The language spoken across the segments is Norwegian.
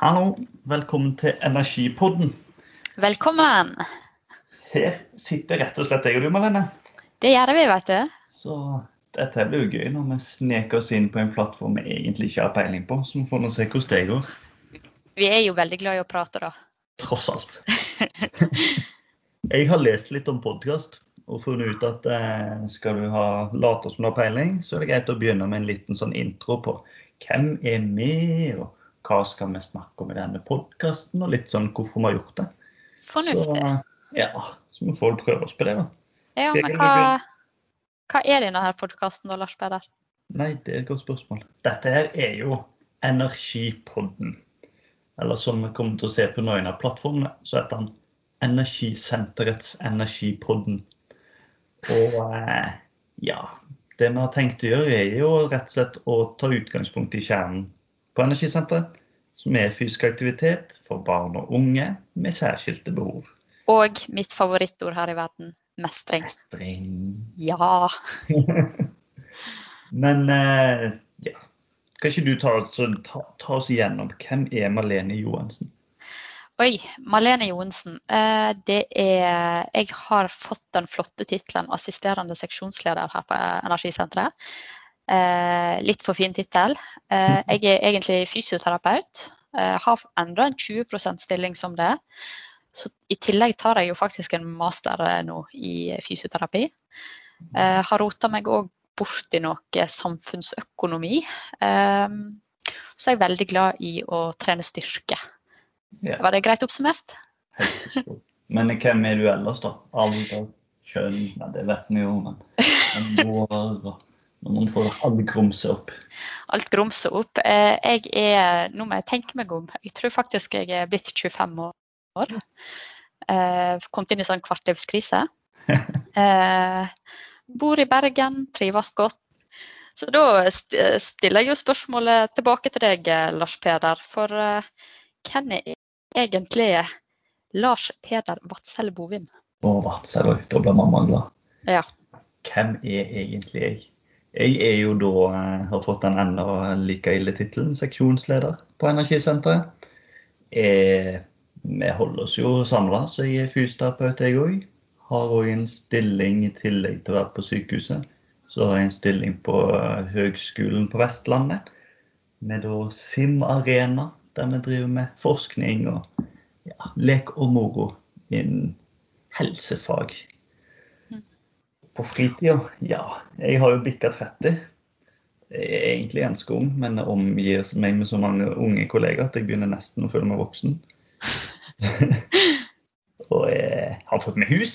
Hallo, velkommen til Energipodden. Velkommen. Her sitter rett og slett jeg og du, Malene. Det gjør det vi, vet du. Så dette blir jo gøy når vi sneker oss inn på en plattform vi egentlig ikke har peiling på. Så vi får nå se hvordan det går. Vi er jo veldig glad i å prate, da. Tross alt. jeg har lest litt om podkast og funnet ut at eh, skal du ha late som du har peiling, så er det greit å begynne med en liten sånn intro på hvem er vi, og hva skal vi snakke om i denne podkasten, og litt sånn hvorfor vi har gjort det. Fornuftig. Så ja, så vi får prøve oss på det, da. Ja, men hva, hva er denne her podkasten da, Lars Peder? Nei, det er et godt spørsmål. Dette her er jo Energipodden. Eller som vi kommer til å se på noen av plattformene, så heter den Energisenterets Energipodden. Og eh, ja, det vi har tenkt å gjøre er jo rett og slett å ta utgangspunkt i kjernen på Energisenteret. Som er fysisk aktivitet for barn og unge med særskilte behov. Og mitt favorittord her i verden, mestring. Mestring. Ja. Men eh, ja, kan ikke du ta, ta, ta oss igjennom hvem er Malene Johansen? Oi, Malene Johansen. Eh, det er Jeg har fått den flotte tittelen assisterende seksjonsleder her på Energisenteret. Eh, litt for fin tittel. Eh, jeg er egentlig fysioterapeut. Eh, har enda en 20 stilling som det. Så I tillegg tar jeg jo faktisk en master nå i fysioterapi. Eh, har rota meg òg borti noe samfunnsøkonomi. Så er jeg veldig glad i å trene styrke. Ja, Var det greit oppsummert? Men hvem er du ellers, da? Alder, kjønn? Det vet vi jo, men og Når man får all grumset opp. Alt grumset opp. Eh, Jeg er, nå må jeg tenke meg om, jeg tror faktisk jeg er blitt 25 år. Eh, Kommet inn i sånn kvartlivskrise. Eh, Bor i Bergen, trives godt. Så da stiller jeg jo spørsmålet tilbake til deg, Lars Peder. For hvem er egentlig Lars Peder Vadsel Bovim? Å, Vadsel. Da blir mamma glad. Ja. Hvem er egentlig jeg? Jeg er jo da, eh, har fått den enda like ille tittelen, seksjonsleder på Energisenteret. Eh, Vi holder oss jo samla, så jeg er fysioterapeut, jeg òg. Har òg en stilling i tillegg til å være på sykehuset. Så har jeg en stilling på eh, Høgskolen på Vestlandet. Med da Sim Arena, der vi driver med forskning og ja, lek og moro innen helsefag. På fritida? Ja, jeg har jo bikka 30. Jeg er egentlig ganske ung, men omgir meg med så mange unge kollegaer at jeg begynner nesten å føle meg voksen. og jeg har fått meg hus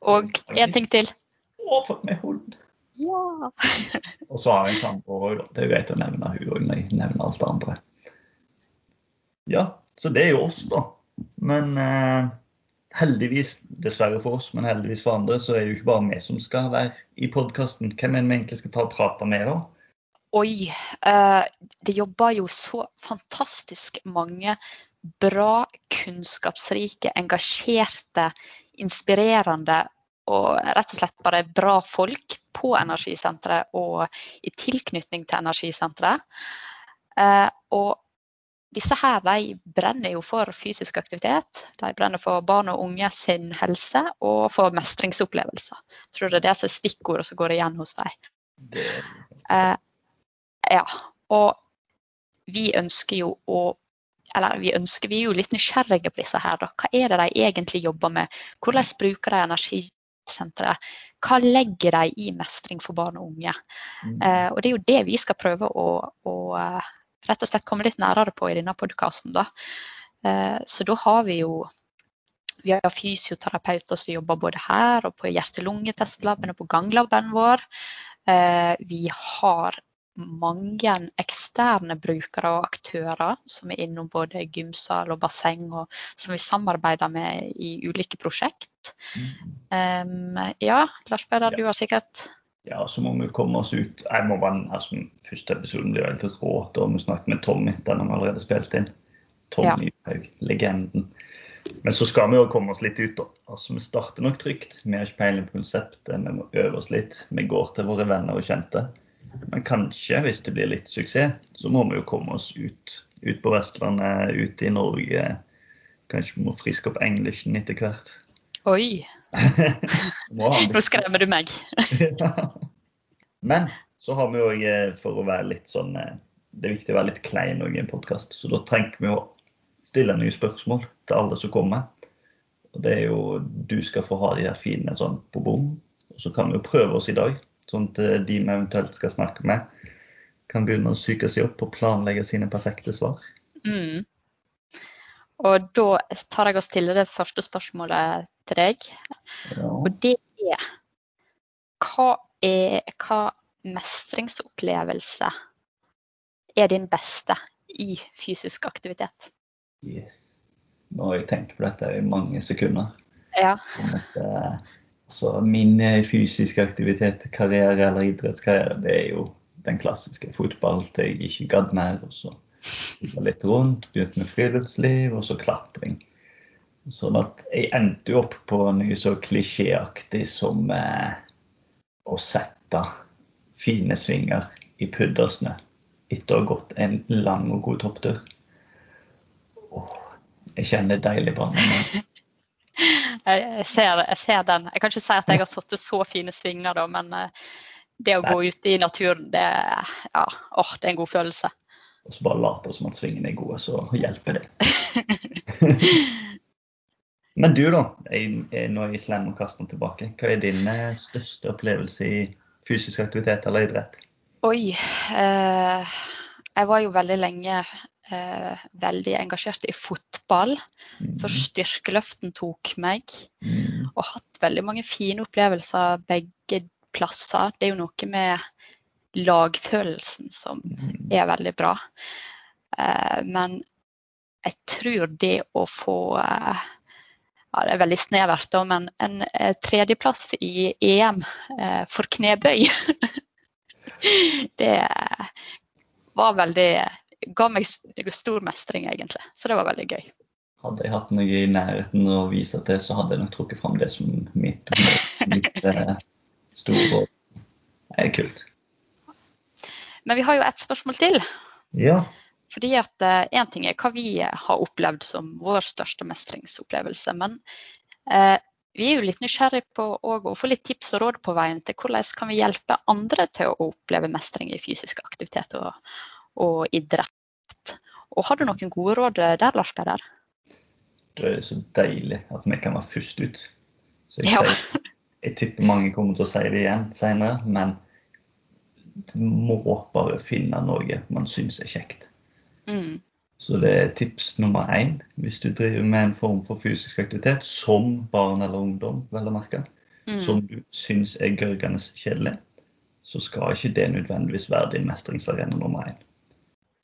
Og én ting til. og fått meg hund. Ja. Og så har jeg en samboer òg. Det er greit å nevne hun òg når jeg nevner alt det andre. Ja, så det er jo oss, da. Men eh, heldigvis, dessverre for oss, men heldigvis for andre, så er det jo ikke bare vi som skal være i podkasten. Hvem er det vi egentlig skal ta og prate med, da? Oi. eh, det jobber jo så fantastisk mange bra, kunnskapsrike, engasjerte, inspirerende og rett og slett bare bra folk på Energisenteret og i tilknytning til Energisenteret. Eh, og disse her de brenner jo for fysisk aktivitet. De brenner for barn og unge sin helse og for mestringsopplevelser. Jeg tror det er det som er stikkordet som går igjen hos dem. Eh, ja, og vi ønsker jo å eller vi ønsker, vi er jo litt nysgjerrige på disse her. Da. Hva er det de egentlig jobber med? Hvordan bruker de energisenteret? Hva legger de i mestring for barn og unge? mm, Eh, og det er jo det vi skal prøve å, å eh, rett og slett komme litt nærere på i denne podkasten. Eh, så da har vi jo vi har fysioterapeuter som jobber både her og på hjerte-lunge-testlaben og på ganglaben vår. Eh, vi har mange eksterne brukere og aktører som er innom både gymsal og basseng, og som vi samarbeider med i ulike prosjekt. mm. Um, ja, Lars Peder, du har sikkert Ja, så må vi komme oss ut. Jeg må bare, altså, Første episoden blir helt rå. Da har vi snakket med Tommy. Den har vi allerede spilt inn. Tommy Haug, legenden. Men så skal vi jo komme oss litt ut, da. Altså, Vi starter nok trygt. Vi har ikke peiling på konseptet. Vi må øve oss litt. Vi går til våre venner og kjente. Men kanskje, hvis det blir litt suksess, så må vi jo komme oss ut Ut på Vestlandet, ute i Norge. Kanskje vi må friske opp englisken etter hvert. Oi, Nå skremmer du meg. Men så har vi jo, eh, for å være litt sånn eh, Det er viktig å være litt klein i en podkast, så da trenger vi å stille nye spørsmål til alle som kommer. Og det er jo Du skal få ha de her fine sånn på bom. Og så kan vi jo prøve oss i dag, sånn at eh, de vi eventuelt skal snakke med, kan begynne å psyke seg opp og planlegge sine perfekte svar. Mm. Og da tar jeg og stiller det første spørsmålet til deg. Ja. Og det er hva, er hva mestringsopplevelse er din beste i fysisk aktivitet? Yes. Nå har jeg tenkt på dette i mange sekunder. Ja. Eh, altså, min eh, fysiske aktivitet, karriere eller idrettskarriere, det er jo den klassiske fotball til jeg ikke gadd mer. Og så litt rundt, begynte med friluftsliv og så klatring. Sånn at jeg endte jo opp på noe så klisjéaktig som eh, å sette fine svinger i puddersnø etter å ha gått en lang og god topptur. Åh, jeg kjenner deilig på den. Jeg, ser, jeg ser den. Jeg kan ikke si at jeg har satt så fine svinger, da, men eh, det å gå ute i naturen, det, ja, åh, det er en god følelse. Og så bare later som at svingene er gode, så hjelper det. Men du, da. Nå er jeg slem og kaster den tilbake. Hva er din eh, største opplevelse i fysisk aktivitet eller idrett? Oi. Eh, jeg var jo veldig lenge eh, veldig engasjert i fotball. For styrkeløften tok meg. Mm. Og hatt veldig mange fine opplevelser begge plasser. Det er jo noe med lagfølelsen som Mm. er veldig bra. Eh, men jeg tror det å få eh, ja, Det er veldig snevert, men en eh, tredjeplass i EM eh, for knebøy Det var veldig Ga meg stor mestring, egentlig. Så det var veldig gøy. Hadde jeg hatt noe i nærheten å vise til, så hadde jeg nok trukket fram det som mitt, mitt eh, store Det er kult. Men vi har jo ett spørsmål til. Ja. Fordi at Én ting er hva vi har opplevd som vår største mestringsopplevelse. Men eh, vi er jo litt nysgjerrig på å få litt tips og råd på veien til hvordan kan vi hjelpe andre til å oppleve mestring i fysisk aktivitet og, og idrett. Og Har du noen gode råd der, Lars Peder? Det er så deilig at vi kan være først ut. Så jeg, Ja. sier, jeg tipper mange kommer til å si det igjen senere, men du må bare finne noe man syns er kjekt. Mm. Så det er tips nummer én hvis du driver med en form for fysisk aktivitet, som barn eller ungdom, vel å merke, Mm. som du syns er gørgende kjedelig, så skal ikke det nødvendigvis være din mestringsarena nummer én.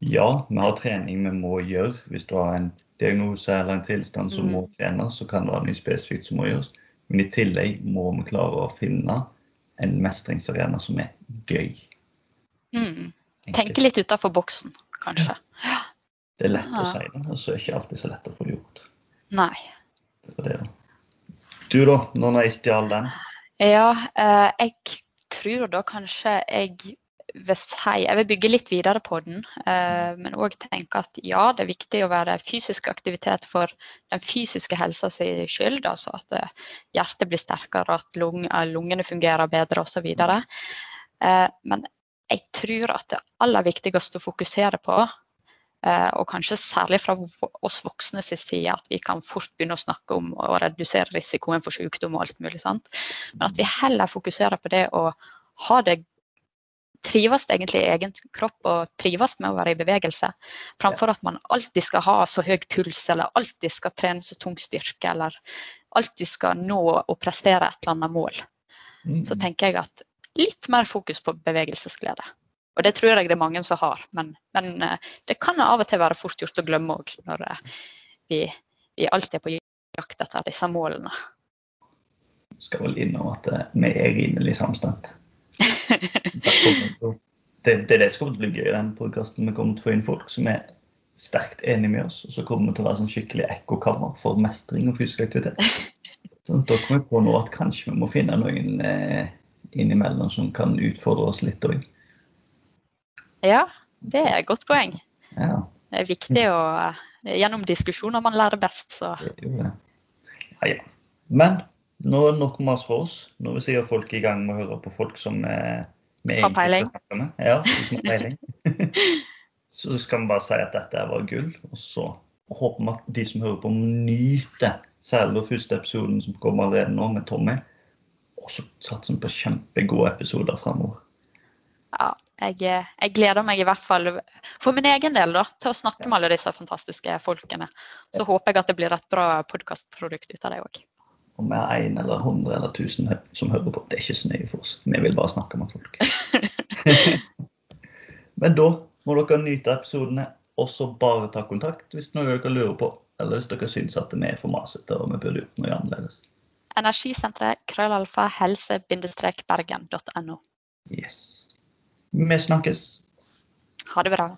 Ja, vi har trening vi må gjøre. Hvis du har en diagnose eller en tilstand som Mm. må trenes, så kan det være noe spesifikt som må gjøres. Men i tillegg må vi klare å finne en mestringsarena som er gøy. Mm. Tenke litt utenfor boksen, kanskje. Det er lett å si det, og så er det ikke alltid så lett å få det gjort. Nei. Det det. Du da, nå når jeg stjal den? Ja, eh, jeg tror da kanskje jeg vil si Jeg vil bygge litt videre på den, eh, men òg tenke at ja, det er viktig å være fysisk aktivitet for den fysiske helsa si skyld. Altså at eh, hjertet blir sterkere, at lung, eh, lungene fungerer bedre osv. Eh, men jeg tror at det aller viktigste å fokusere på, og kanskje særlig fra oss voksne sin side, at vi kan fort begynne å snakke om å redusere risikoen for sykdom og alt mulig. sant? Men at vi heller fokuserer på det å ha det Trives egentlig i egen kropp og trives med å være i bevegelse. Framfor at man alltid skal ha så høy puls eller alltid skal trene så tung styrke eller alltid skal nå og prestere et eller annet mål. Mm. Så tenker jeg at litt mer fokus på bevegelsesglede. Og det tror jeg det er mange som har, men, men eh, det kan av og til være fort gjort å glemme òg når eh, vi, vi alltid er på jakt etter disse målene. skal vel innom at eh, vi er rimelig samstemt. Det, er det som kommer til å bli gøy i den podkasten. Vi kommer til å få inn folk som er sterkt enige med oss. Og så kommer vi til å være sånn skikkelig ekkokammer for mestring og fysisk aktivitet. Så da kommer vi på nå at kanskje vi må finne noen eh, innimellom som kan utfordre oss litt òg. Ja, det er et godt poeng. Ja. Det er viktig å Gjennom diskusjoner man lærer best, så. Ja, ja. Men nå er det nok mas for oss. Nå vil sikkert folk i gang med å høre på folk som eh, vi Har egentlig skal snakke med. Ja, som har peiling. så skal vi bare si at dette var gull. Og så håper vi at de som hører på, nyter særlig den første episoden som kommer allerede nå, med Tommy. Og så satser vi på kjempegode episoder framover. ja, jeg, jeg gleder meg i hvert fall for min egen del da, til å snakke med alle disse fantastiske folkene. Så håper jeg at det blir et bra podkastprodukt ut av det òg. Om vi er én eller hundre eller tusen som hører på, det er ikke så nøye for oss. Vi vil bare snakke med folk. Men da må dere nyte episodene, og så bare ta kontakt hvis noe dere lurer på, eller hvis dere syns at vi er for masete og vi burde gjort noe annerledes. Energisenteret krøllalfa helse-bergen.no. Yes. Vi snakkes. Ha det bra.